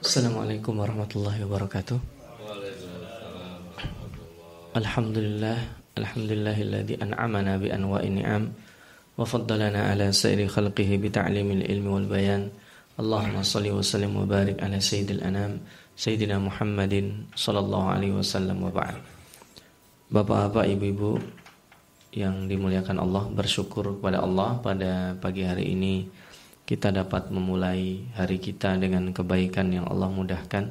Assalamualaikum warahmatullahi wabarakatuh. Alhamdulillah, alhamdulillahilladzi an'amana bi anwa'i ni'am wa faddalana ala sairi khalqihi bi ta'limil ilmi wal bayan. Allahumma salli wa sallim wa barik ala sayyidil anam sayyidina Muhammadin sallallahu alaihi wasallam wa. Bapak-bapak, ibu-ibu yang dimuliakan Allah, bersyukur kepada Allah pada pagi hari ini kita dapat memulai hari kita dengan kebaikan yang Allah mudahkan.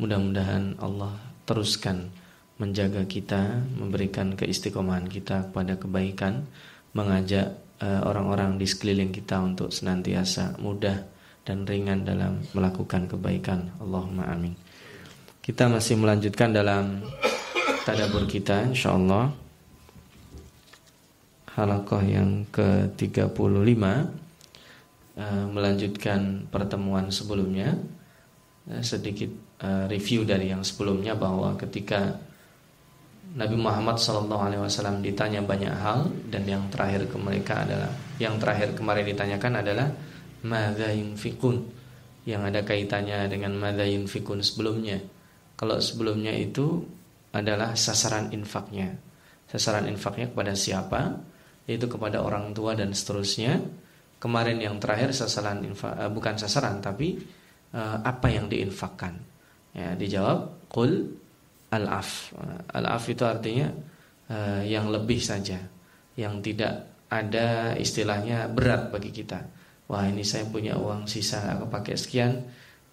Mudah-mudahan Allah teruskan menjaga kita, memberikan keistiqomahan kita kepada kebaikan, mengajak eh, orang-orang uh, di sekeliling kita untuk senantiasa mudah dan ringan dalam melakukan kebaikan. Allahumma amin. Kita masih melanjutkan dalam tadabur kita insyaallah halakoh yang ke-35 uh, melanjutkan pertemuan sebelumnya uh, sedikit uh, review dari yang sebelumnya bahwa ketika Nabi Muhammad SAW ditanya banyak hal dan yang terakhir ke mereka adalah yang terakhir kemarin ditanyakan adalah madza yunfikun yang ada kaitannya dengan madza yunfikun sebelumnya. Kalau sebelumnya itu adalah sasaran infaknya. Sasaran infaknya kepada siapa? Yaitu kepada orang tua dan seterusnya. Kemarin yang terakhir sasaran infak uh, bukan sasaran tapi uh, apa yang diinfakkan. Ya, dijawab qul al-af. Uh, al-af itu artinya uh, yang lebih saja, yang tidak ada istilahnya berat bagi kita. Wah, ini saya punya uang sisa aku pakai sekian,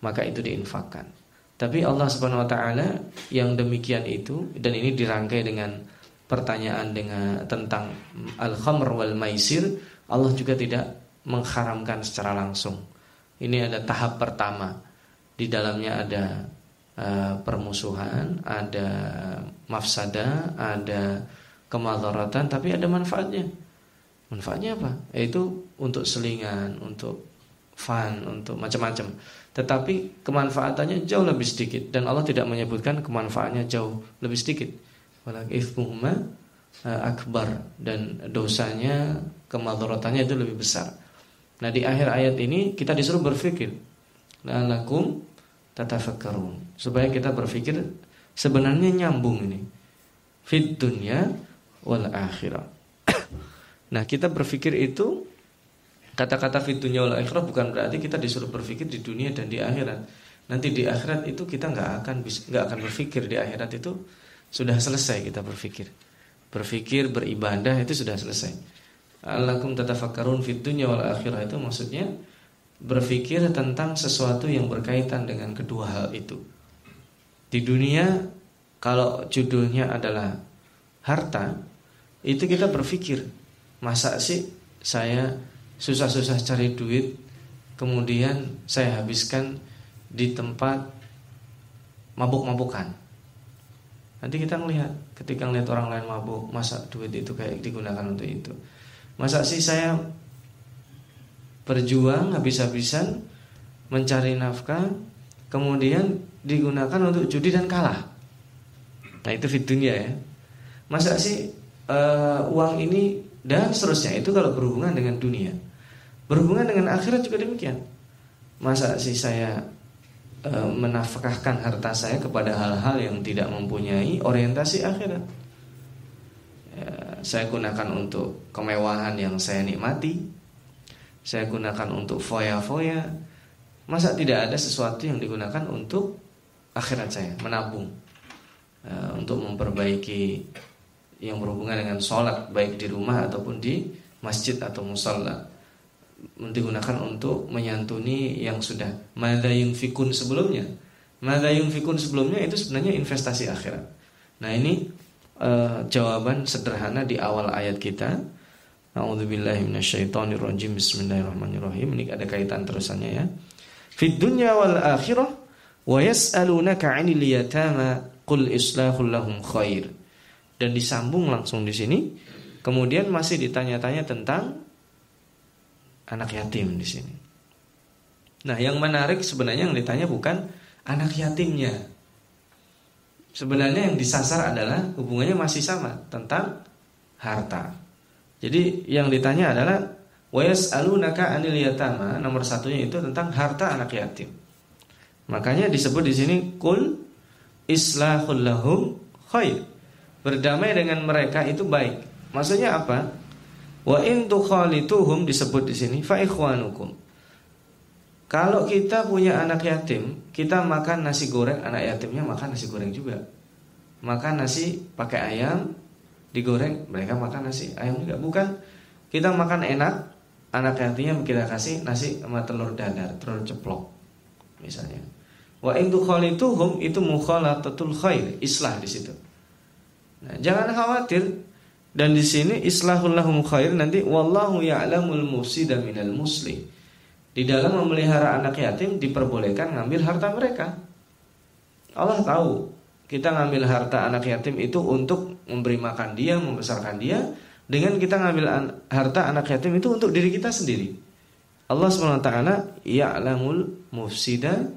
maka itu diinfakkan. Tapi Allah Subhanahu wa taala yang demikian itu dan ini dirangkai dengan pertanyaan dengan tentang al-khamr wal maisir, Allah juga tidak mengharamkan secara langsung. Ini ada tahap pertama. Di dalamnya ada uh, permusuhan, ada mafsada, ada kemadaratan, tapi ada manfaatnya. Manfaatnya apa? Yaitu untuk selingan, untuk fun, untuk macam-macam. Tetapi kemanfaatannya jauh lebih sedikit dan Allah tidak menyebutkan kemanfaatannya jauh lebih sedikit. Walakifmuhuma eh, akbar dan dosanya kemadaratannya itu lebih besar. Nah di akhir ayat ini kita disuruh berpikir lalakum tatafakkarun supaya kita berpikir sebenarnya nyambung ini fit dunya wal akhirah. nah kita berpikir itu Kata-kata fitunya wal akhirah bukan berarti kita disuruh berpikir di dunia dan di akhirat. Nanti di akhirat itu kita nggak akan nggak akan berpikir di akhirat itu sudah selesai kita berpikir. Berpikir beribadah itu sudah selesai. Alakum tatafakkarun fid dunya wal akhirah. Itu maksudnya berpikir tentang sesuatu yang berkaitan dengan kedua hal itu. Di dunia kalau judulnya adalah harta, itu kita berpikir, masa sih saya susah-susah cari duit kemudian saya habiskan di tempat mabuk-mabukan? Nanti kita ngelihat ketika ngelihat orang lain mabuk masa duit itu kayak digunakan untuk itu masa sih saya berjuang habis-habisan mencari nafkah kemudian digunakan untuk judi dan kalah nah itu fitunya ya masa sih uh, uang ini dan seterusnya itu kalau berhubungan dengan dunia Berhubungan dengan akhirat juga demikian. Masa sih saya e, menafkahkan harta saya kepada hal-hal yang tidak mempunyai orientasi akhirat? Ya, saya gunakan untuk kemewahan yang saya nikmati. Saya gunakan untuk foya-foya. Masa tidak ada sesuatu yang digunakan untuk akhirat saya, menabung e, untuk memperbaiki yang berhubungan dengan sholat baik di rumah ataupun di masjid atau musola digunakan untuk menyantuni yang sudah madayun fikun sebelumnya. Madayun fikun sebelumnya itu sebenarnya investasi akhirat. Nah ini uh, jawaban sederhana di awal ayat kita. A'udzubillahi minasyaitonirrajim. Bismillahirrahmanirrahim. Ini ada kaitan terusannya ya. Fid dunya wal akhirah wa yas'alunaka 'anil yatama qul islahul lahum khair. Dan disambung langsung di sini. Kemudian masih ditanya-tanya tentang anak yatim di sini. Nah, yang menarik sebenarnya yang ditanya bukan anak yatimnya. Sebenarnya yang disasar adalah hubungannya masih sama tentang harta. Jadi yang ditanya adalah wayas alunaka anil yatama nomor satunya itu tentang harta anak yatim. Makanya disebut di sini kul islahul lahum khair. Berdamai dengan mereka itu baik. Maksudnya apa? Wa in tukhalituhum disebut di sini fa ikhwanukum. Kalau kita punya anak yatim, kita makan nasi goreng, anak yatimnya makan nasi goreng juga. Makan nasi pakai ayam, digoreng, mereka makan nasi ayam juga. Bukan kita makan enak, anak yatimnya kita kasih nasi sama telur dadar, telur ceplok misalnya. Wa in tukhalituhum itu mukhalatatul khair, islah di situ. Nah, jangan khawatir dan di sini islahul lahum khair nanti wallahu ya'lamul mufsida minal muslim. Di dalam memelihara anak yatim diperbolehkan ngambil harta mereka. Allah tahu kita ngambil harta anak yatim itu untuk memberi makan dia, membesarkan dia, dengan kita ngambil an harta anak yatim itu untuk diri kita sendiri. Allah SWT ya'lamul mufsida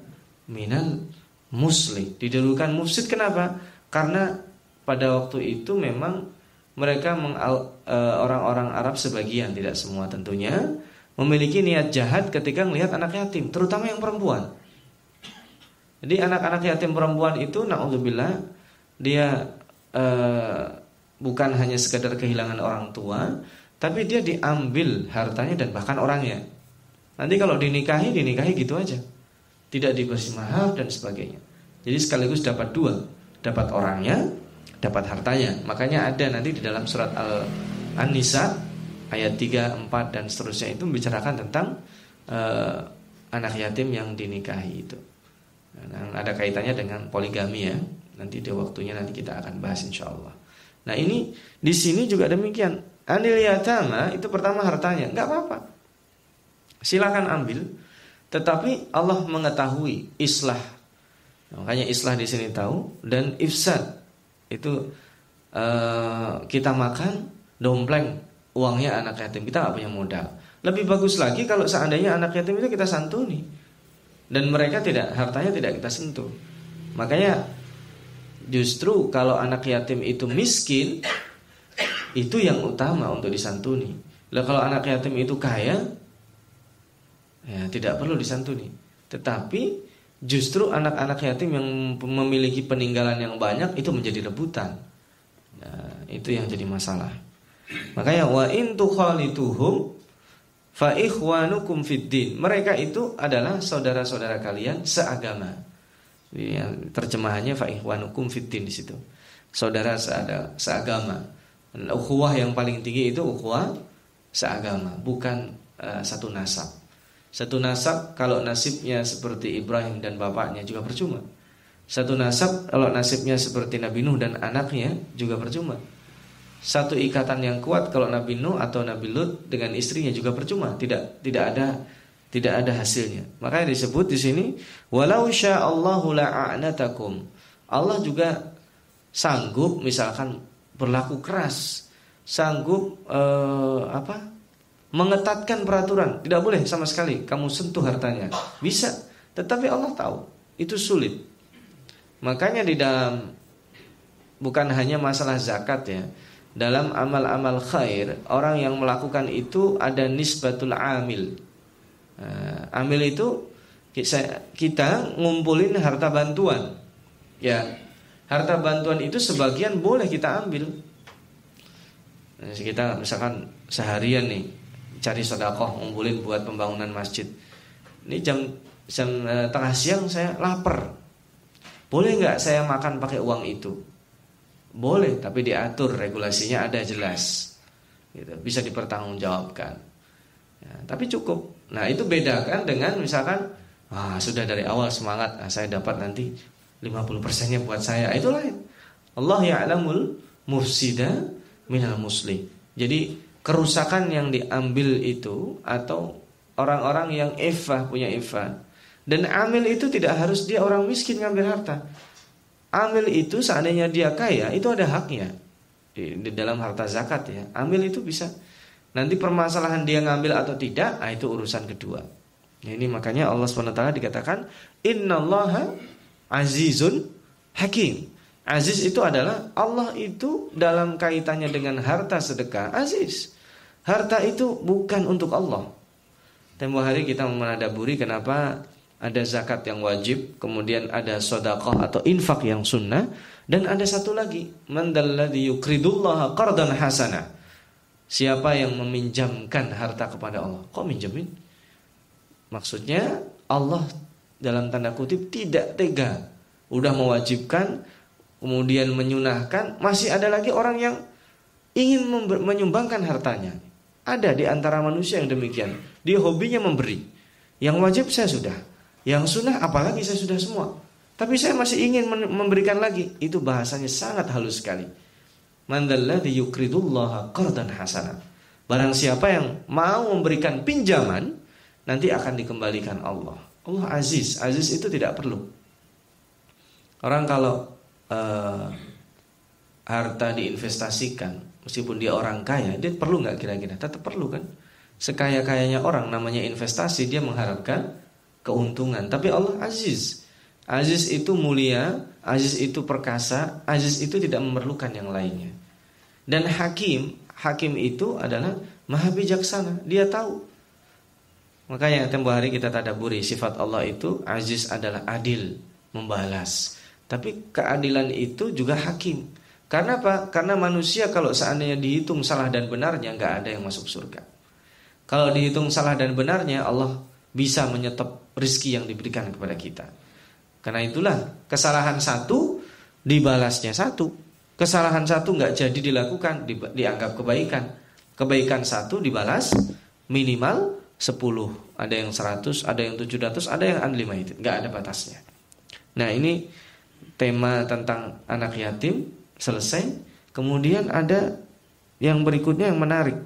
minal muslim. Didahulukan mufsid kenapa? Karena pada waktu itu memang mereka e, orang-orang Arab sebagian tidak semua tentunya memiliki niat jahat ketika melihat anak yatim, terutama yang perempuan. Jadi anak-anak yatim perempuan itu naudzubillah dia uh, bukan hanya sekedar kehilangan orang tua, tapi dia diambil hartanya dan bahkan orangnya. Nanti kalau dinikahi dinikahi gitu aja. Tidak diberi mahar dan sebagainya. Jadi sekaligus dapat dua, dapat orangnya dapat hartanya. Makanya ada nanti di dalam surat Al-An-Nisa ayat 3, 4 dan seterusnya itu membicarakan tentang uh, anak yatim yang dinikahi itu. Dan ada kaitannya dengan poligami ya. Nanti di waktunya nanti kita akan bahas insya Allah. Nah ini di sini juga demikian. Anil yatama itu pertama hartanya, nggak apa-apa. Silakan ambil, tetapi Allah mengetahui islah. Makanya islah di sini tahu dan ifsad itu uh, kita makan dompleng uangnya anak yatim. Kita nggak punya modal. Lebih bagus lagi kalau seandainya anak yatim itu kita santuni. Dan mereka tidak hartanya tidak kita sentuh. Makanya justru kalau anak yatim itu miskin itu yang utama untuk disantuni. Lah kalau anak yatim itu kaya ya tidak perlu disantuni. Tetapi Justru anak-anak yatim yang memiliki peninggalan yang banyak itu menjadi rebutan. Nah, itu yang jadi masalah. Makanya wa in tukhalituhum fa ikhwanukum fiddin. Mereka itu adalah saudara-saudara kalian seagama. Ya, terjemahannya fa ikhwanukum fiddin di situ. Saudara seada, seagama. ukhuwah yang paling tinggi itu ukhuwah seagama, bukan uh, satu nasab. Satu nasab kalau nasibnya seperti Ibrahim dan bapaknya juga percuma. Satu nasab kalau nasibnya seperti Nabi Nuh dan anaknya juga percuma. Satu ikatan yang kuat kalau Nabi Nuh atau Nabi Lut dengan istrinya juga percuma, tidak tidak ada tidak ada hasilnya. Makanya disebut di sini walau sya'allahu la'anatakum. Allah juga sanggup misalkan berlaku keras, sanggup eh, apa? mengetatkan peraturan, tidak boleh sama sekali kamu sentuh hartanya. Bisa, tetapi Allah tahu itu sulit. Makanya di dalam bukan hanya masalah zakat ya, dalam amal-amal khair orang yang melakukan itu ada nisbatul amil. Uh, amil itu kita ngumpulin harta bantuan. Ya, harta bantuan itu sebagian boleh kita ambil. Nah, kita misalkan seharian nih cari sodakoh ngumpulin buat pembangunan masjid. Ini jam jam e, tengah siang saya lapar. Boleh nggak saya makan pakai uang itu? Boleh, tapi diatur regulasinya ada jelas. Gitu, bisa dipertanggungjawabkan. Ya, tapi cukup. Nah itu beda kan dengan misalkan ah sudah dari awal semangat, nah, saya dapat nanti 50 persennya buat saya. Itu lain. Allah ya'lamul mufsida minal muslim. Jadi kerusakan yang diambil itu atau orang-orang yang eva punya eva dan amil itu tidak harus dia orang miskin ngambil harta amil itu seandainya dia kaya itu ada haknya. Di, dalam harta zakat ya. Amil itu bisa. Nanti permasalahan dia ngambil atau tidak nah itu urusan kedua. Nah, ini makanya Allah swt dikatakan innallaha azizun hakim. Aziz itu adalah Allah itu dalam kaitannya dengan harta sedekah aziz. Harta itu bukan untuk Allah. Tempo hari kita menadaburi kenapa ada zakat yang wajib, kemudian ada sodakoh atau infak yang sunnah, dan ada satu lagi, mandalladhi yukridullaha qardan hasana. Siapa yang meminjamkan harta kepada Allah? Kok minjemin? Maksudnya Allah dalam tanda kutip tidak tega, udah mewajibkan, kemudian menyunahkan, masih ada lagi orang yang ingin menyumbangkan hartanya. Ada di antara manusia yang demikian. Dia hobinya memberi. Yang wajib saya sudah. Yang sunnah apalagi saya sudah semua. Tapi saya masih ingin memberikan lagi. Itu bahasanya sangat halus sekali. Mandalladhi yukridullaha qardan hasana. Barang siapa yang mau memberikan pinjaman, nanti akan dikembalikan Allah. Allah aziz. Aziz itu tidak perlu. Orang kalau uh, harta diinvestasikan, meskipun dia orang kaya, dia perlu nggak kira-kira? Tetap perlu kan? Sekaya-kayanya orang namanya investasi, dia mengharapkan keuntungan. Tapi Allah aziz. Aziz itu mulia, aziz itu perkasa, aziz itu tidak memerlukan yang lainnya. Dan hakim, hakim itu adalah maha bijaksana. Dia tahu. Makanya tempo hari kita tadaburi sifat Allah itu aziz adalah adil, membalas. Tapi keadilan itu juga hakim. Karena apa? Karena manusia kalau seandainya dihitung salah dan benarnya nggak ada yang masuk surga. Kalau dihitung salah dan benarnya Allah bisa menyetop rizki yang diberikan kepada kita. Karena itulah kesalahan satu dibalasnya satu. Kesalahan satu nggak jadi dilakukan di, dianggap kebaikan. Kebaikan satu dibalas minimal 10 Ada yang 100, ada yang 700, ada yang unlimited Nggak ada batasnya Nah ini tema tentang anak yatim selesai. Kemudian ada yang berikutnya yang menarik.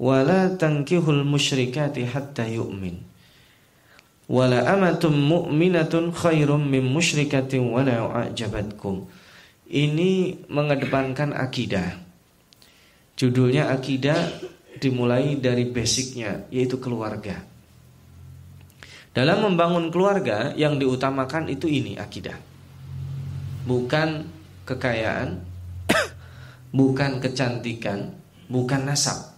Wala tankihul musyrikati hatta yu'min. Wala amatum mu'minatun khairum min musyrikatin wala a'jabatkum. Ini mengedepankan akidah. Judulnya akidah dimulai dari basicnya yaitu keluarga. Dalam membangun keluarga yang diutamakan itu ini akidah. Bukan kekayaan, bukan kecantikan, bukan nasab.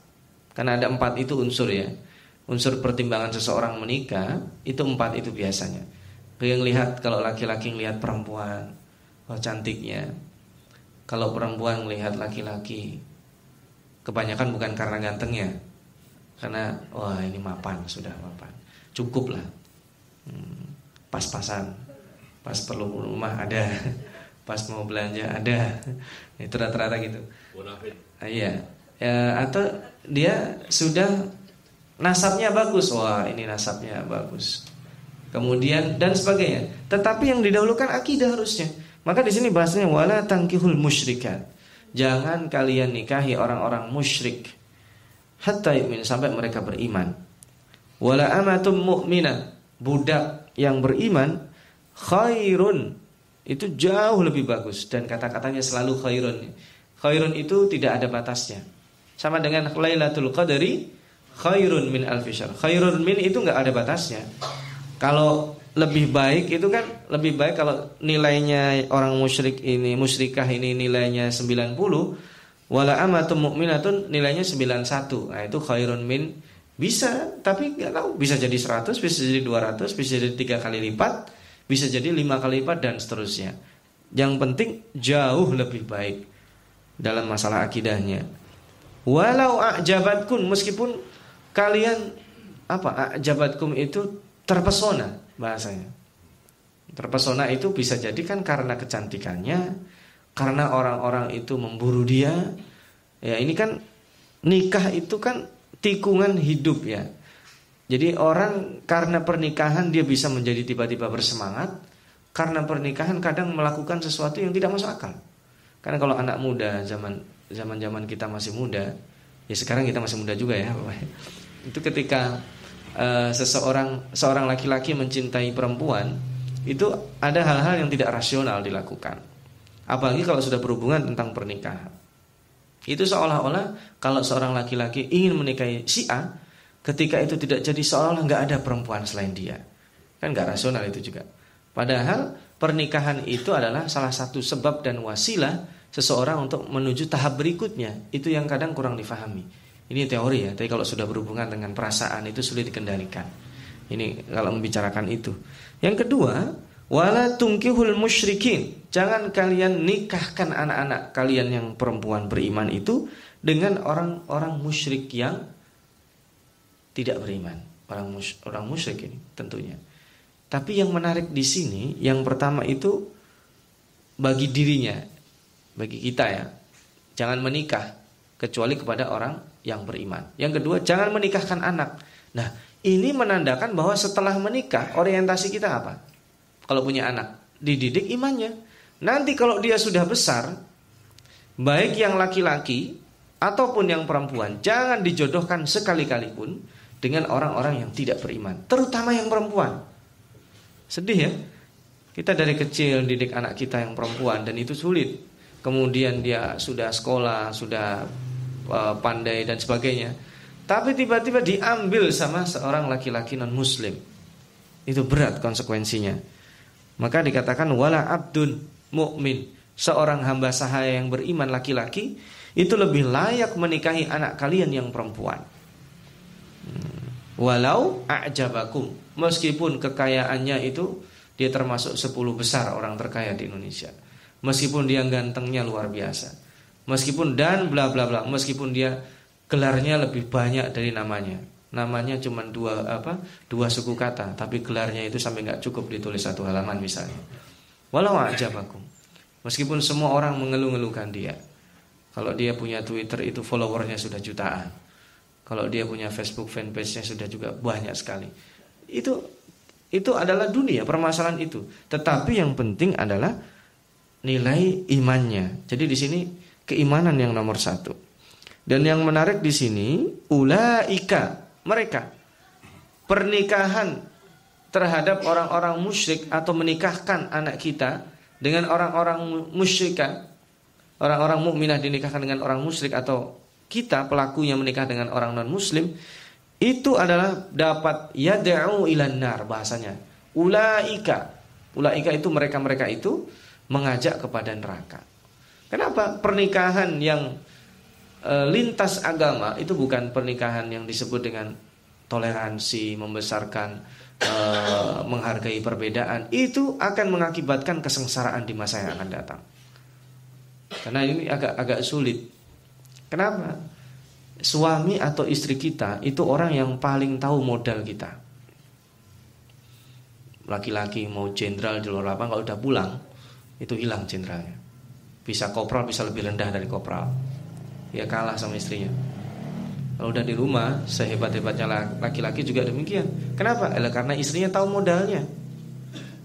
Karena ada empat itu unsur ya. Unsur pertimbangan seseorang menikah itu empat itu biasanya. Yang lihat kalau laki-laki ngelihat perempuan, oh cantiknya. Kalau perempuan melihat laki-laki, kebanyakan bukan karena gantengnya, karena wah ini mapan sudah mapan, cukup lah, hmm, pas-pasan, pas perlu rumah ada. Pas mau belanja ada. Itu rata-rata gitu. Ah, iya. Ya, atau dia sudah nasabnya bagus. Wah ini nasabnya bagus. Kemudian dan sebagainya. Tetapi yang didahulukan akidah harusnya. Maka di sini bahasanya wala tangkihul musyrikat. Jangan kalian nikahi orang-orang musyrik. Hatta yu'min sampai mereka beriman. Wala amatum mu'minah budak yang beriman khairun. Itu jauh lebih bagus. Dan kata-katanya selalu khairun. Khairun itu tidak ada batasnya. Sama dengan Lailatul Qadri khairun min alfisar. Khairun min itu nggak ada batasnya. Kalau lebih baik itu kan lebih baik kalau nilainya orang musyrik ini musyrikah ini nilainya 90 wala amatum mu'minatun nilainya 91. Nah, itu khairun min bisa tapi nggak tahu bisa jadi 100, bisa jadi 200, bisa jadi tiga kali lipat bisa jadi lima kali lipat dan seterusnya. Yang penting jauh lebih baik dalam masalah akidahnya. Walau ajabatkum meskipun kalian apa ajabatkum itu terpesona bahasanya. Terpesona itu bisa jadi kan karena kecantikannya, karena orang-orang itu memburu dia. Ya ini kan nikah itu kan tikungan hidup ya. Jadi orang karena pernikahan dia bisa menjadi tiba-tiba bersemangat, karena pernikahan kadang melakukan sesuatu yang tidak masuk akal. Karena kalau anak muda zaman zaman zaman kita masih muda, ya sekarang kita masih muda juga ya, itu ketika uh, seseorang seorang laki-laki mencintai perempuan, itu ada hal-hal yang tidak rasional dilakukan. Apalagi kalau sudah berhubungan tentang pernikahan. Itu seolah-olah kalau seorang laki-laki ingin menikahi si A, Ketika itu tidak jadi seolah nggak ada perempuan selain dia. Kan nggak rasional itu juga. Padahal pernikahan itu adalah salah satu sebab dan wasilah seseorang untuk menuju tahap berikutnya. Itu yang kadang kurang difahami. Ini teori ya, tapi kalau sudah berhubungan dengan perasaan itu sulit dikendalikan. Ini kalau membicarakan itu. Yang kedua, wala tungkihul musyrikin. Jangan kalian nikahkan anak-anak kalian yang perempuan beriman itu dengan orang-orang musyrik yang tidak beriman. Orang mus orang musyrik ini tentunya. Tapi yang menarik di sini yang pertama itu bagi dirinya, bagi kita ya. Jangan menikah kecuali kepada orang yang beriman. Yang kedua, jangan menikahkan anak. Nah, ini menandakan bahwa setelah menikah, orientasi kita apa? Kalau punya anak, dididik imannya. Nanti kalau dia sudah besar, baik yang laki-laki ataupun yang perempuan, jangan dijodohkan sekali-kali pun dengan orang-orang yang tidak beriman, terutama yang perempuan. Sedih ya? Kita dari kecil didik anak kita yang perempuan dan itu sulit. Kemudian dia sudah sekolah, sudah pandai dan sebagainya. Tapi tiba-tiba diambil sama seorang laki-laki non muslim. Itu berat konsekuensinya. Maka dikatakan wala abdun mukmin, seorang hamba sahaya yang beriman laki-laki itu lebih layak menikahi anak kalian yang perempuan. Hmm. Walau a'jabakum, meskipun kekayaannya itu dia termasuk 10 besar orang terkaya di Indonesia. Meskipun dia gantengnya luar biasa. Meskipun dan bla bla bla, meskipun dia gelarnya lebih banyak dari namanya. Namanya cuma dua apa? Dua suku kata, tapi gelarnya itu sampai nggak cukup ditulis satu halaman misalnya. Walau ajabakum. Meskipun semua orang mengeluh-ngeluhkan dia. Kalau dia punya Twitter itu followernya sudah jutaan. Kalau dia punya Facebook fanpage-nya sudah juga banyak sekali. Itu itu adalah dunia permasalahan itu. Tetapi yang penting adalah nilai imannya. Jadi di sini keimanan yang nomor satu. Dan yang menarik di sini, ulaika mereka pernikahan terhadap orang-orang musyrik atau menikahkan anak kita dengan orang-orang musyrikah, orang-orang mukminah dinikahkan dengan orang musyrik atau kita pelakunya menikah dengan orang non muslim itu adalah dapat yad'u ilan nar bahasanya. Ulaika. Ulaika itu mereka-mereka itu mengajak kepada neraka. Kenapa pernikahan yang e, lintas agama itu bukan pernikahan yang disebut dengan toleransi, membesarkan, e, menghargai perbedaan, itu akan mengakibatkan kesengsaraan di masa yang akan datang. Karena ini agak agak sulit. Kenapa? Suami atau istri kita itu orang yang paling tahu modal kita. Laki-laki mau jenderal di luar lapangan kalau udah pulang itu hilang jenderalnya bisa kopral bisa lebih rendah dari kopral. Ya kalah sama istrinya. Kalau udah di rumah sehebat-hebatnya laki-laki juga demikian. Kenapa? Ela karena istrinya tahu modalnya.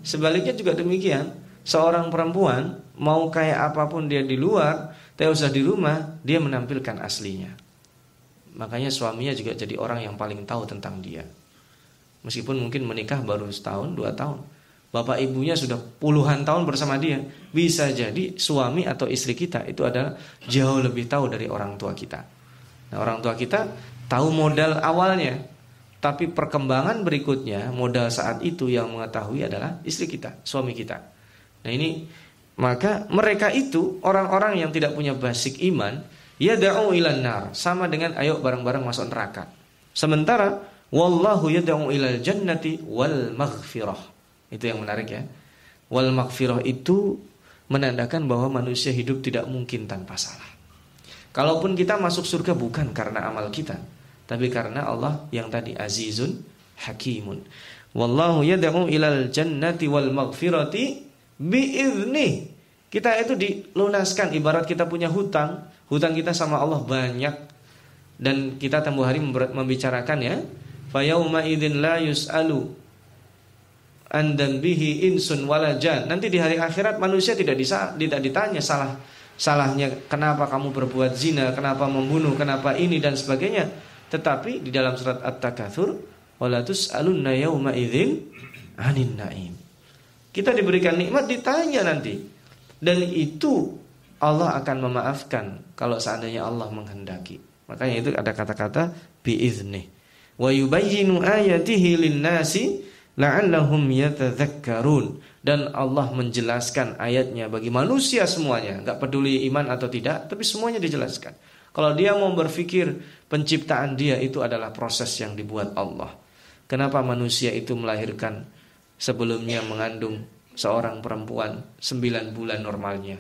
Sebaliknya juga demikian. Seorang perempuan mau kayak apa pun dia di luar tapi usah di rumah dia menampilkan aslinya. Makanya suaminya juga jadi orang yang paling tahu tentang dia. Meskipun mungkin menikah baru setahun dua tahun bapak ibunya sudah puluhan tahun bersama dia, bisa jadi suami atau istri kita itu adalah jauh lebih tahu dari orang tua kita. Nah, orang tua kita tahu modal awalnya, tapi perkembangan berikutnya modal saat itu yang mengetahui adalah istri kita, suami kita. Nah, ini maka mereka itu orang-orang yang tidak punya basic iman, ya da'u ilan nar, sama dengan ayo bareng-bareng masuk neraka. Sementara wallahu yad'u ilal jannati wal maghfirah. Itu yang menarik ya. Wal maghfirah itu menandakan bahwa manusia hidup tidak mungkin tanpa salah. Kalaupun kita masuk surga bukan karena amal kita, tapi karena Allah yang tadi azizun hakimun. Wallahu yad'u ilal jannati wal maghfirati biizni. Kita itu dilunaskan ibarat kita punya hutang, hutang kita sama Allah banyak dan kita tembuh hari membicarakan ya. Fa yauma idzin la yus'alu andan bihi insun walajan. Nanti di hari akhirat manusia tidak bisa tidak ditanya salah salahnya kenapa kamu berbuat zina, kenapa membunuh, kenapa ini dan sebagainya. Tetapi di dalam surat At-Takatsur wala tus'alunna yauma idzin anin naim. Kita diberikan nikmat ditanya nanti. Dan itu Allah akan memaafkan kalau seandainya Allah menghendaki. Makanya itu ada kata-kata biizni. Wa yubayyinu ayatihi lin-nasi la'allahum yatadzakkarun dan Allah menjelaskan ayatnya bagi manusia semuanya nggak peduli iman atau tidak tapi semuanya dijelaskan kalau dia mau berpikir penciptaan dia itu adalah proses yang dibuat Allah Kenapa manusia itu melahirkan sebelumnya mengandung seorang perempuan sembilan bulan normalnya?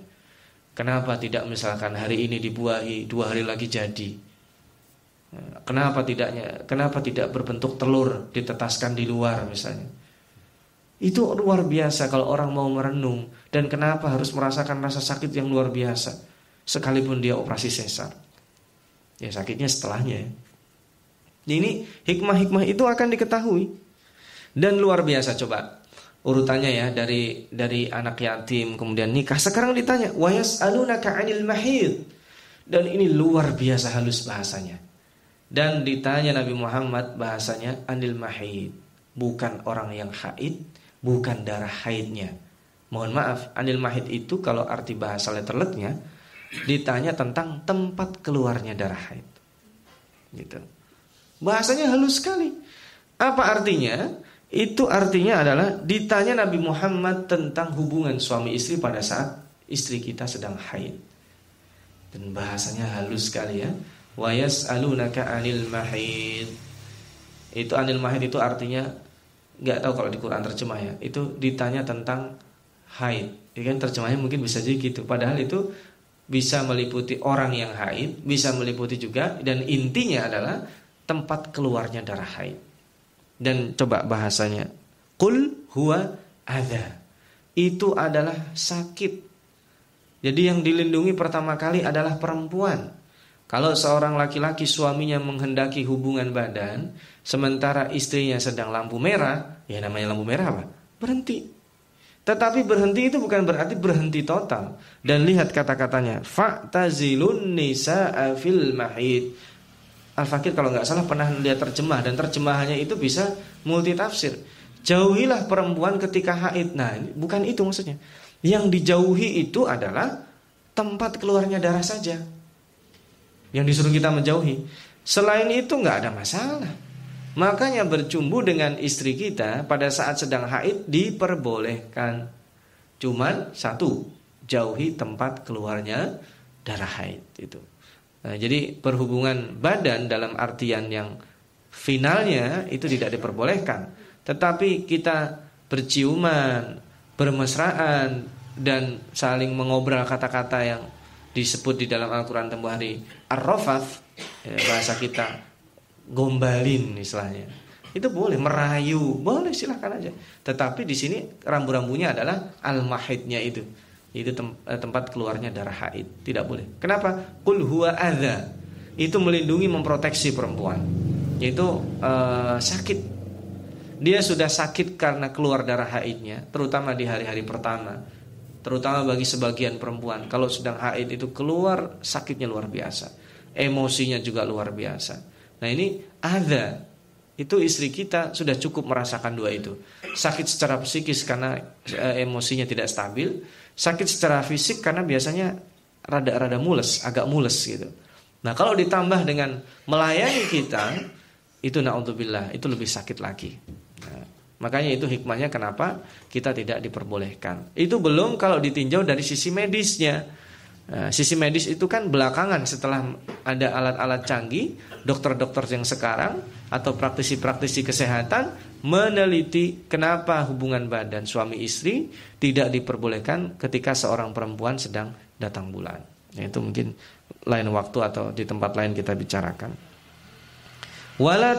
Kenapa tidak misalkan hari ini dibuahi, dua hari lagi jadi? Kenapa tidaknya? Kenapa tidak berbentuk telur ditetaskan di luar misalnya? Itu luar biasa kalau orang mau merenung dan kenapa harus merasakan rasa sakit yang luar biasa sekalipun dia operasi sesar. Ya sakitnya setelahnya. Ini hikmah-hikmah itu akan diketahui dan luar biasa coba urutannya ya dari dari anak yatim kemudian nikah. Sekarang ditanya, "Wayas alunaka 'anil mahid." Dan ini luar biasa halus bahasanya. Dan ditanya Nabi Muhammad bahasanya anil mahid, bukan orang yang haid, bukan darah haidnya. Mohon maaf, anil mahid itu kalau arti bahasa letterletnya ditanya tentang tempat keluarnya darah haid. Gitu. Bahasanya halus sekali. Apa artinya? Itu artinya adalah ditanya Nabi Muhammad tentang hubungan suami istri pada saat istri kita sedang haid. Dan bahasanya halus sekali ya. Wa yas'alunaka 'anil mahid. Itu anil mahid itu artinya nggak tahu kalau di Quran terjemah ya. Itu ditanya tentang haid. Ya kan terjemahnya mungkin bisa jadi gitu. Padahal itu bisa meliputi orang yang haid, bisa meliputi juga dan intinya adalah tempat keluarnya darah haid. Dan coba bahasanya. Qul huwa adha. Itu adalah sakit. Jadi yang dilindungi pertama kali adalah perempuan. Kalau seorang laki-laki suaminya menghendaki hubungan badan, sementara istrinya sedang lampu merah, ya namanya lampu merah apa? Berhenti. Tetapi berhenti itu bukan berarti berhenti total. Dan lihat kata-katanya, fa'tazilun nisa'a fil mahid. Al-Fakir kalau nggak salah pernah lihat terjemah dan terjemahannya itu bisa multi tafsir. Jauhilah perempuan ketika haid. Nah, bukan itu maksudnya. Yang dijauhi itu adalah tempat keluarnya darah saja. Yang disuruh kita menjauhi. Selain itu nggak ada masalah. Makanya bercumbu dengan istri kita pada saat sedang haid diperbolehkan. Cuman satu, jauhi tempat keluarnya darah haid itu. Nah, jadi perhubungan badan dalam artian yang finalnya itu tidak diperbolehkan. Tetapi kita berciuman, bermesraan dan saling mengobrol kata-kata yang disebut di dalam Al-Qur'an tembuh hari ar-rafath ya, bahasa kita gombalin istilahnya. Itu boleh merayu, boleh silahkan aja. Tetapi di sini rambu-rambunya adalah al-mahidnya itu itu eh, tempat keluarnya darah haid. Tidak boleh. Kenapa? Kul adza. Itu melindungi memproteksi perempuan. Yaitu uh, sakit. Dia sudah sakit karena keluar darah haidnya, terutama di hari-hari pertama. Terutama bagi sebagian perempuan, kalau sedang haid itu keluar sakitnya luar biasa. Emosinya juga luar biasa. Nah, ini ada itu istri kita sudah cukup merasakan dua itu. Sakit secara psikis karena e, emosinya tidak stabil, sakit secara fisik karena biasanya rada-rada mules, agak mules gitu. Nah, kalau ditambah dengan melayani kita, itu naudzubillah, itu lebih sakit lagi. Makanya itu hikmahnya kenapa kita tidak diperbolehkan. Itu belum kalau ditinjau dari sisi medisnya. Nah, sisi medis itu kan belakangan setelah ada alat-alat canggih, dokter-dokter yang sekarang atau praktisi-praktisi kesehatan meneliti kenapa hubungan badan suami istri tidak diperbolehkan ketika seorang perempuan sedang datang bulan. Nah, itu mungkin lain waktu atau di tempat lain kita bicarakan. Wala.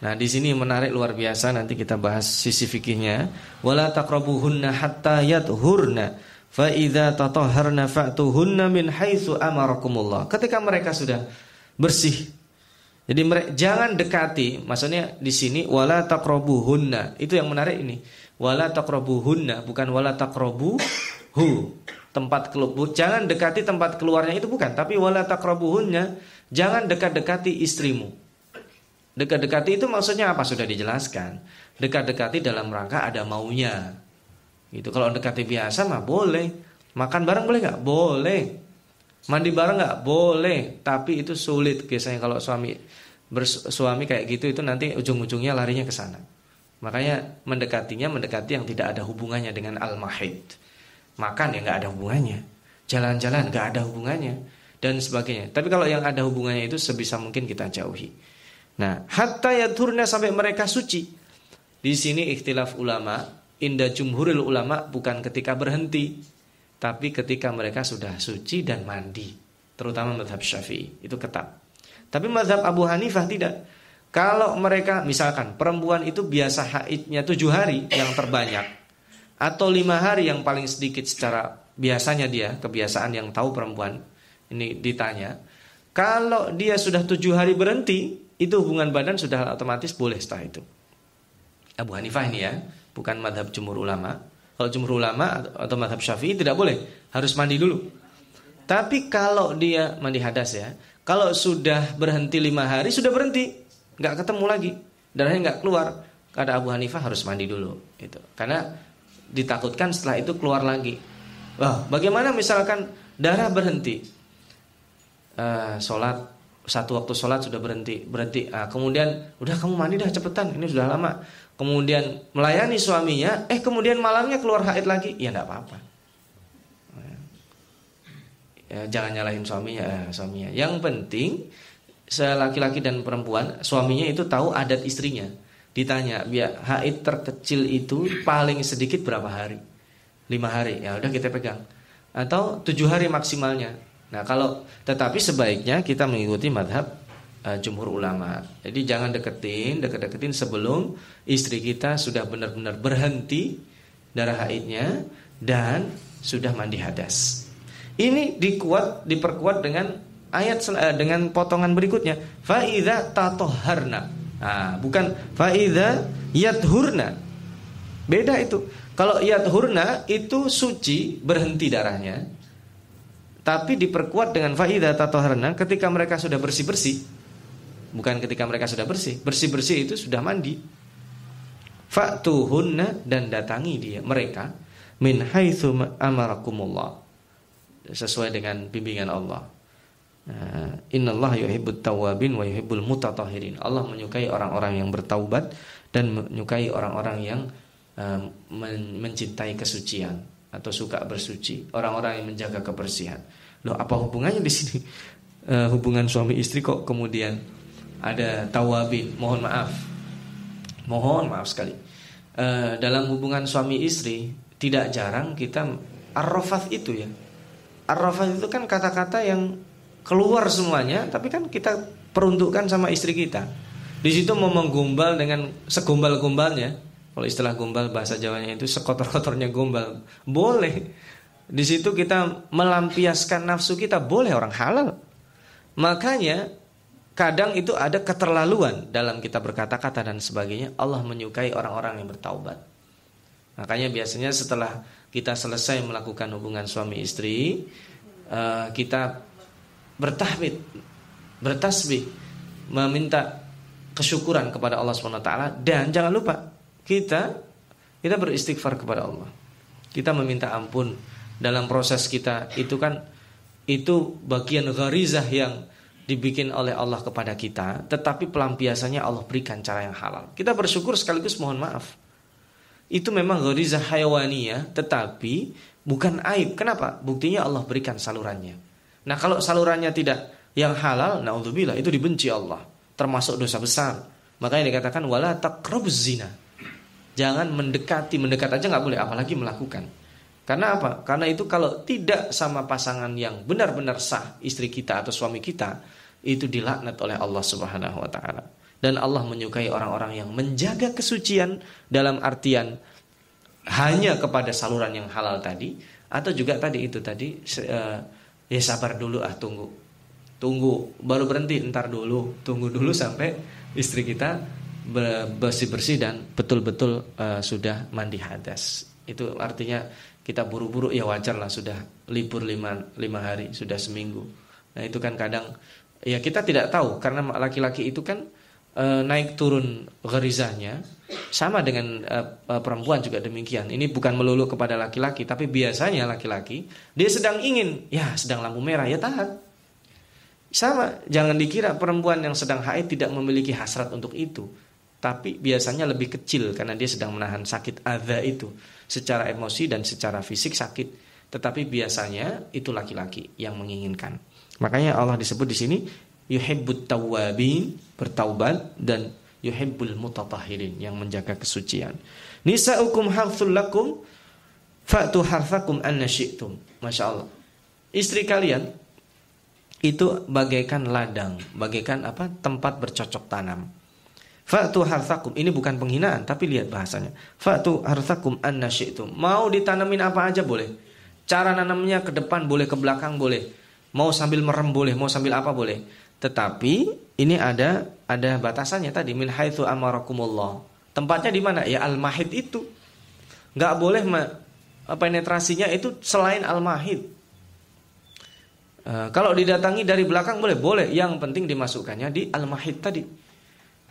Nah, di sini menarik luar biasa nanti kita bahas sisi fikihnya. Wala taqrabuhunna hatta yadhurna Fa idza tatahharna fa'tuhunna min haitsu amarakumullah. Ketika mereka sudah bersih. Jadi mereka jangan dekati, maksudnya di sini wala taqrabuhunna. Itu yang menarik ini. Wala taqrabuhunna bukan wala taqrabuhu. Tempat keluar jangan dekati tempat keluarnya itu bukan, tapi wala taqrabuhunna jangan dekat-dekati istrimu. Dekat-dekati itu maksudnya apa? Sudah dijelaskan. Dekat-dekati dalam rangka ada maunya. Gitu. Kalau dekati biasa mah boleh. Makan bareng boleh nggak? Boleh. Mandi bareng nggak? Boleh. Tapi itu sulit biasanya kalau suami bersuami kayak gitu itu nanti ujung-ujungnya larinya ke sana. Makanya mendekatinya mendekati yang tidak ada hubungannya dengan al-mahid. Makan ya nggak ada hubungannya. Jalan-jalan nggak ada hubungannya dan sebagainya. Tapi kalau yang ada hubungannya itu sebisa mungkin kita jauhi. Nah, hatta yathurna sampai mereka suci. Di sini ikhtilaf ulama, inda jumhuril ulama bukan ketika berhenti, tapi ketika mereka sudah suci dan mandi. Terutama madhab syafi'i, itu ketat. Tapi madhab Abu Hanifah tidak. Kalau mereka, misalkan perempuan itu biasa haidnya tujuh hari yang terbanyak. Atau lima hari yang paling sedikit secara biasanya dia, kebiasaan yang tahu perempuan. Ini ditanya. Kalau dia sudah tujuh hari berhenti, itu hubungan badan sudah otomatis boleh setelah itu. Abu Hanifah ini ya, bukan madhab jumhur ulama. Kalau jumhur ulama atau madhab syafi'i tidak boleh, harus mandi dulu. Tapi kalau dia mandi hadas ya, kalau sudah berhenti lima hari sudah berhenti, nggak ketemu lagi, darahnya nggak keluar, kata Abu Hanifah harus mandi dulu, itu. Karena ditakutkan setelah itu keluar lagi. Wah, bagaimana misalkan darah berhenti, uh, sholat satu waktu sholat sudah berhenti berhenti. Nah, kemudian udah kamu mandi dah cepetan ini sudah lama. Kemudian melayani suaminya eh kemudian malamnya keluar haid lagi. Ya tidak apa-apa. Ya, jangan nyalahin suaminya eh, suaminya. Yang penting laki-laki dan perempuan suaminya itu tahu adat istrinya. Ditanya biar haid terkecil itu paling sedikit berapa hari? Lima hari. Ya udah kita pegang. Atau tujuh hari maksimalnya Nah kalau tetapi sebaiknya kita mengikuti madhab uh, jumhur ulama. Jadi jangan deketin, deket-deketin sebelum istri kita sudah benar-benar berhenti darah haidnya dan sudah mandi hadas. Ini dikuat, diperkuat dengan ayat uh, dengan potongan berikutnya. Faida tatoharna. Nah, bukan faida yathurna. Beda itu. Kalau yathurna itu suci berhenti darahnya tapi diperkuat dengan faida tatoharna ketika mereka sudah bersih-bersih. Bukan ketika mereka sudah bersih. Bersih-bersih itu sudah mandi. Fa'tuhunna dan datangi dia mereka min amarakumullah. Sesuai dengan bimbingan Allah. Nah, Innallaha yuhibbut tawwabin wa yuhibbul mutatahhirin. Allah menyukai orang-orang yang bertaubat dan menyukai orang-orang yang uh, mencintai kesucian atau suka bersuci, orang-orang yang menjaga kebersihan. Loh, apa hubungannya di sini? Uh, hubungan suami istri kok kemudian ada tawabin, mohon maaf. Mohon maaf sekali. Uh, dalam hubungan suami istri tidak jarang kita arrafat itu ya. Arrafat itu kan kata-kata yang keluar semuanya, tapi kan kita peruntukkan sama istri kita. Di situ mau menggombal dengan segumbal-gombalnya, kalau istilah gombal bahasa Jawanya itu sekotor-kotornya gombal. Boleh. Di situ kita melampiaskan nafsu kita boleh orang halal. Makanya kadang itu ada keterlaluan dalam kita berkata-kata dan sebagainya. Allah menyukai orang-orang yang bertaubat. Makanya biasanya setelah kita selesai melakukan hubungan suami istri, eh, kita bertahmid, bertasbih, meminta kesyukuran kepada Allah SWT dan jangan lupa kita kita beristighfar kepada Allah. Kita meminta ampun dalam proses kita itu kan itu bagian gharizah yang dibikin oleh Allah kepada kita, tetapi pelampiasannya Allah berikan cara yang halal. Kita bersyukur sekaligus mohon maaf. Itu memang gharizah hayawaniyah, tetapi bukan aib. Kenapa? Buktinya Allah berikan salurannya. Nah, kalau salurannya tidak yang halal, naudzubillah itu dibenci Allah, termasuk dosa besar. Makanya dikatakan wala taqrabuz zina. Jangan mendekati, mendekat aja nggak boleh, apalagi melakukan. Karena apa? Karena itu kalau tidak sama pasangan yang benar-benar sah, istri kita atau suami kita, itu dilaknat oleh Allah Subhanahu wa taala. Dan Allah menyukai orang-orang yang menjaga kesucian dalam artian hanya kepada saluran yang halal tadi atau juga tadi itu tadi uh, ya sabar dulu ah tunggu. Tunggu baru berhenti ntar dulu, tunggu dulu sampai istri kita bersih-bersih dan betul-betul uh, sudah mandi hadas. Itu artinya kita buru-buru ya wajar lah sudah libur lima, lima hari, sudah seminggu. Nah itu kan kadang ya kita tidak tahu karena laki-laki itu kan uh, naik turun gerizahnya sama dengan uh, perempuan juga demikian. Ini bukan melulu kepada laki-laki tapi biasanya laki-laki dia sedang ingin ya sedang lampu merah ya tahan. Sama, jangan dikira perempuan yang sedang haid tidak memiliki hasrat untuk itu tapi biasanya lebih kecil karena dia sedang menahan sakit adha itu secara emosi dan secara fisik sakit tetapi biasanya itu laki-laki yang menginginkan makanya Allah disebut di sini yuhibbut tawwabin, bertaubat dan yuhibbul mutatahhirin yang menjaga kesucian. Nisa'ukum harthul lakum fa'tu harthakum anna syi'tum. Masya Allah. Istri kalian itu bagaikan ladang, bagaikan apa? tempat bercocok tanam. Fa'tu harthakum. Ini bukan penghinaan, tapi lihat bahasanya. Fa'tu harthakum anna syi'tum. Mau ditanamin apa aja boleh. Cara nanamnya ke depan boleh, ke belakang boleh. Mau sambil merem boleh, mau sambil apa boleh. Tetapi ini ada ada batasannya tadi min haitsu amarakumullah. Tempatnya di mana? Ya al-mahid itu. Enggak boleh penetrasinya itu selain al-mahid. Uh, kalau didatangi dari belakang boleh, boleh. Yang penting dimasukkannya di al-mahid tadi.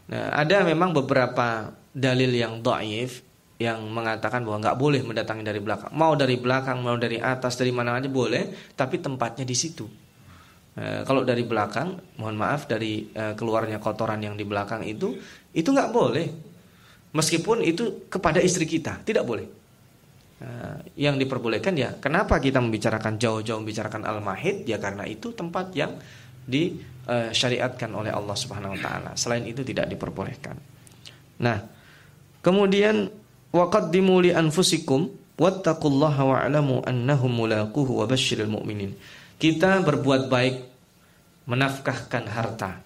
Nah, ada memang beberapa dalil yang dhaif yang mengatakan bahwa nggak boleh mendatangi dari belakang. Mau dari belakang, mau dari atas, dari mana aja boleh, tapi tempatnya di situ. Eh, kalau dari belakang, mohon maaf dari e, keluarnya kotoran yang di belakang itu, itu nggak boleh. Meskipun itu kepada istri kita, tidak boleh. E, yang diperbolehkan ya, kenapa kita membicarakan jauh-jauh membicarakan al-mahid? Ya karena itu tempat yang disyariatkan oleh Allah Subhanahu Wa Taala. Selain itu tidak diperbolehkan. Nah, kemudian waqaddimu li anfusikum wattaqullaha wa'lamu annahum mulaquhu wa basyiril mu'minin. Kita berbuat baik menafkahkan harta,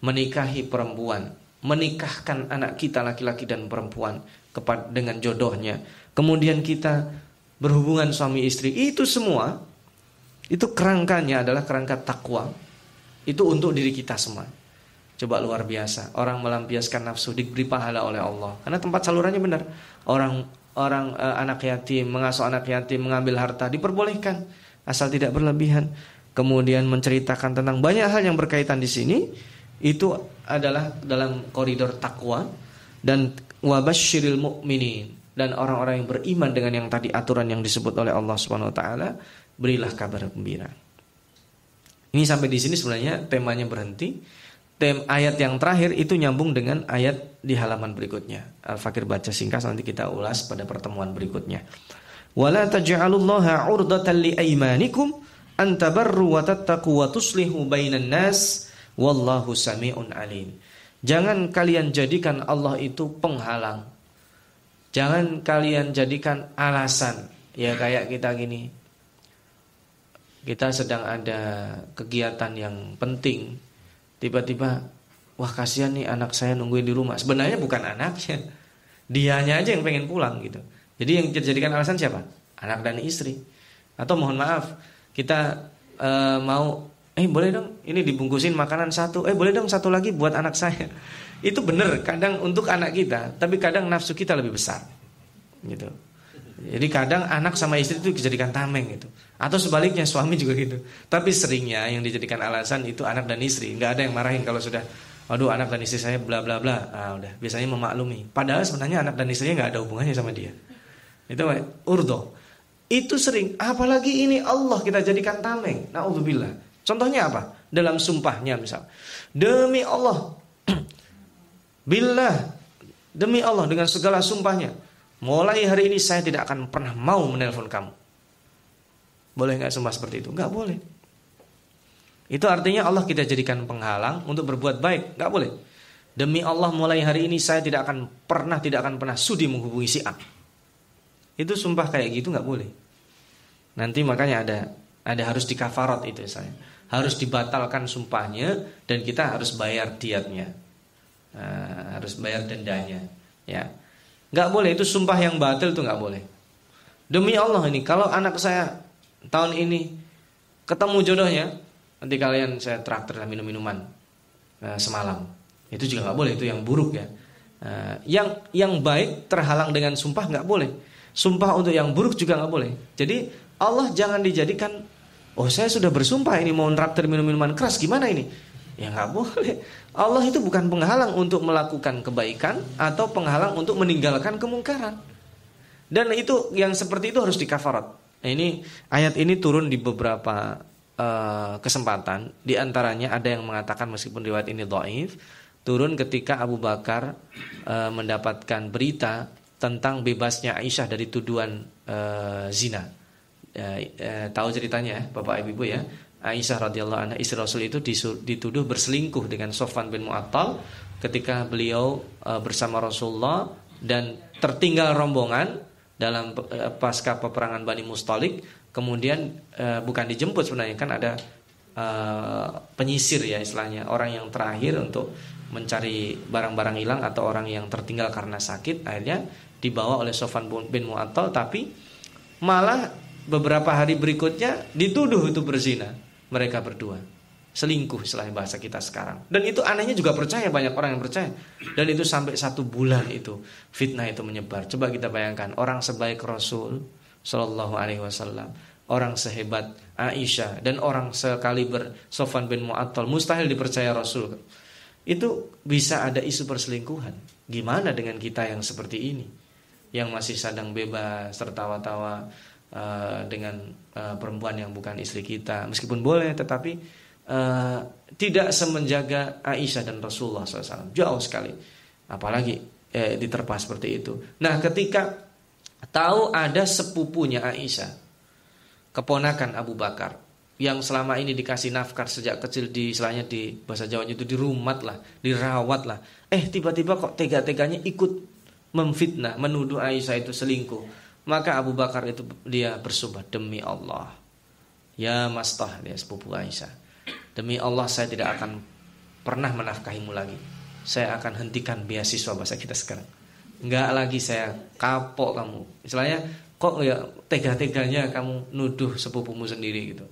menikahi perempuan, menikahkan anak kita laki-laki dan perempuan kepada dengan jodohnya. Kemudian kita berhubungan suami istri. Itu semua itu kerangkanya adalah kerangka takwa. Itu untuk diri kita semua. Coba luar biasa. Orang melampiaskan nafsu diberi pahala oleh Allah. Karena tempat salurannya benar. Orang orang uh, anak yatim mengasuh anak yatim mengambil harta diperbolehkan asal tidak berlebihan kemudian menceritakan tentang banyak hal yang berkaitan di sini itu adalah dalam koridor takwa dan wabasyiril mukminin dan orang-orang yang beriman dengan yang tadi aturan yang disebut oleh Allah Subhanahu wa taala berilah kabar gembira. Ini sampai di sini sebenarnya temanya berhenti. Tem ayat yang terakhir itu nyambung dengan ayat di halaman berikutnya. Al-Fakir baca singkat nanti kita ulas pada pertemuan berikutnya. Wala taj'alullaha 'urdatan aymanikum antabarru wa tattaqu nas wallahu samiun alim. Jangan kalian jadikan Allah itu penghalang. Jangan kalian jadikan alasan. Ya kayak kita gini. Kita sedang ada kegiatan yang penting. Tiba-tiba wah kasihan nih anak saya nungguin di rumah. Sebenarnya bukan anaknya. Dianya aja yang pengen pulang gitu. Jadi yang dijadikan alasan siapa? Anak dan istri. Atau mohon maaf, kita uh, mau eh boleh dong ini dibungkusin makanan satu eh boleh dong satu lagi buat anak saya itu benar kadang untuk anak kita tapi kadang nafsu kita lebih besar gitu jadi kadang anak sama istri itu dijadikan tameng gitu atau sebaliknya suami juga gitu tapi seringnya yang dijadikan alasan itu anak dan istri nggak ada yang marahin kalau sudah waduh anak dan istri saya bla bla bla ah udah biasanya memaklumi padahal sebenarnya anak dan istrinya nggak ada hubungannya sama dia itu urdo itu sering, apalagi ini Allah kita jadikan tameng. Nauzubillah. Contohnya apa? Dalam sumpahnya misal. Demi Allah. Billah. Demi Allah dengan segala sumpahnya. Mulai hari ini saya tidak akan pernah mau menelpon kamu. Boleh nggak sumpah seperti itu? Nggak boleh. Itu artinya Allah kita jadikan penghalang untuk berbuat baik. Nggak boleh. Demi Allah mulai hari ini saya tidak akan pernah tidak akan pernah sudi menghubungi si A. Itu sumpah kayak gitu nggak boleh. Nanti makanya ada ada harus dikafarat itu saya. Harus dibatalkan sumpahnya dan kita harus bayar diatnya. Nah, harus bayar dendanya. Ya, nggak boleh itu sumpah yang batal itu nggak boleh. Demi Allah ini kalau anak saya tahun ini ketemu jodohnya, nanti kalian saya traktir minum minuman uh, semalam. Itu juga nggak boleh itu yang buruk ya. Uh, yang yang baik terhalang dengan sumpah nggak boleh. Sumpah untuk yang buruk juga nggak boleh. Jadi Allah jangan dijadikan Oh saya sudah bersumpah ini mau neraktir minum-minuman keras gimana ini? Ya nggak boleh. Allah itu bukan penghalang untuk melakukan kebaikan atau penghalang untuk meninggalkan kemungkaran. Dan itu yang seperti itu harus dikafarat. Nah, ini ayat ini turun di beberapa uh, kesempatan. Di antaranya ada yang mengatakan meskipun riwayat ini dhaif, turun ketika Abu Bakar uh, mendapatkan berita tentang bebasnya Aisyah dari tuduhan uh, zina. Ya, ya, tahu ceritanya Bapak Ibu ya Aisyah radhiyallahu anha istri Rasul itu dituduh berselingkuh dengan Sofwan bin Mu'attal ketika beliau uh, bersama Rasulullah dan tertinggal rombongan dalam uh, pasca peperangan Bani Mustalik kemudian uh, bukan dijemput sebenarnya kan ada uh, penyisir ya istilahnya orang yang terakhir untuk mencari barang-barang hilang atau orang yang tertinggal karena sakit akhirnya dibawa oleh Sofan bin Mu'attal tapi malah beberapa hari berikutnya dituduh itu berzina mereka berdua selingkuh selain bahasa kita sekarang. Dan itu anehnya juga percaya banyak orang yang percaya. Dan itu sampai satu bulan itu fitnah itu menyebar. Coba kita bayangkan orang sebaik Rasul Shallallahu Alaihi Wasallam orang sehebat Aisyah dan orang sekaliber Sofan bin Mu'attal mustahil dipercaya Rasul. Itu bisa ada isu perselingkuhan. Gimana dengan kita yang seperti ini? Yang masih sadang bebas tertawa-tawa uh, dengan uh, perempuan yang bukan istri kita. Meskipun boleh tetapi uh, tidak semenjaga Aisyah dan Rasulullah SAW jauh sekali apalagi eh, diterpa seperti itu nah ketika tahu ada sepupunya Aisyah keponakan Abu Bakar yang selama ini dikasih nafkah sejak kecil di istilahnya di bahasa Jawa itu dirumat lah, dirawat lah. Eh tiba-tiba kok tega-teganya ikut memfitnah, menuduh Aisyah itu selingkuh. Maka Abu Bakar itu dia bersumpah demi Allah. Ya mastah dia sepupu Aisyah. Demi Allah saya tidak akan pernah menafkahimu lagi. Saya akan hentikan beasiswa bahasa kita sekarang. Enggak lagi saya kapok kamu. Istilahnya kok ya tega-teganya kamu nuduh sepupumu sendiri gitu.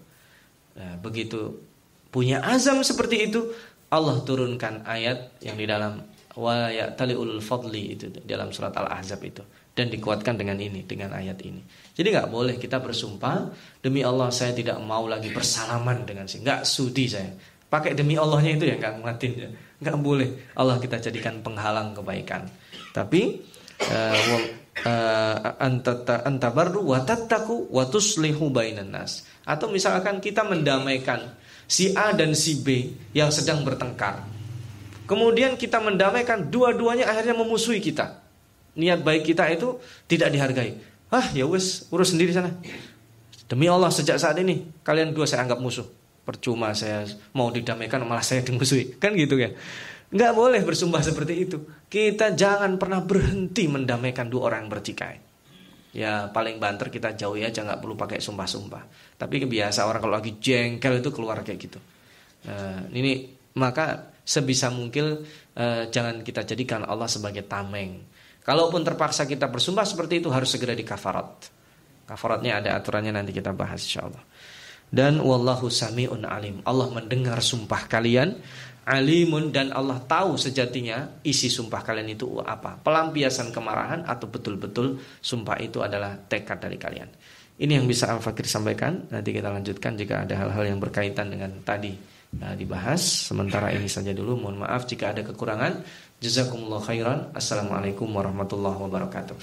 Nah, begitu punya azam seperti itu, Allah turunkan ayat yang di dalam wa ya'taliul fadli itu dalam surat Al-Ahzab itu dan dikuatkan dengan ini dengan ayat ini. Jadi nggak boleh kita bersumpah demi Allah saya tidak mau lagi bersalaman dengan si nggak sudi saya. Pakai demi Allahnya itu ya nggak ngatin ya. Nggak boleh Allah kita jadikan penghalang kebaikan. Tapi uh, uh, antabarru wa tattaku wa tuslihu bainan nas. Atau misalkan kita mendamaikan si A dan si B yang sedang bertengkar. Kemudian kita mendamaikan dua-duanya akhirnya memusuhi kita. Niat baik kita itu tidak dihargai. Ah ya wes urus sendiri sana. Demi Allah sejak saat ini kalian dua saya anggap musuh. Percuma saya mau didamaikan malah saya dimusuhi. Kan gitu ya? Nggak boleh bersumpah seperti itu. Kita jangan pernah berhenti mendamaikan dua orang yang bertikai ya paling banter kita jauhi aja nggak perlu pakai sumpah-sumpah. Tapi biasa orang kalau lagi jengkel itu keluar kayak gitu. Nah, ini maka sebisa mungkin eh, jangan kita jadikan Allah sebagai tameng Kalaupun terpaksa kita bersumpah seperti itu harus segera dikafarat. Kafaratnya ada aturannya nanti kita bahas insyaallah. Dan wallahu samiun alim. Allah mendengar sumpah kalian, alimun dan Allah tahu sejatinya isi sumpah kalian itu apa. Pelampiasan kemarahan atau betul-betul sumpah itu adalah tekad dari kalian. Ini yang bisa Al-Fakir sampaikan. Nanti kita lanjutkan jika ada hal-hal yang berkaitan dengan tadi nah, dibahas. Sementara ini saja dulu. Mohon maaf jika ada kekurangan. Jazakumullah khairan. Assalamualaikum warahmatullahi wabarakatuh.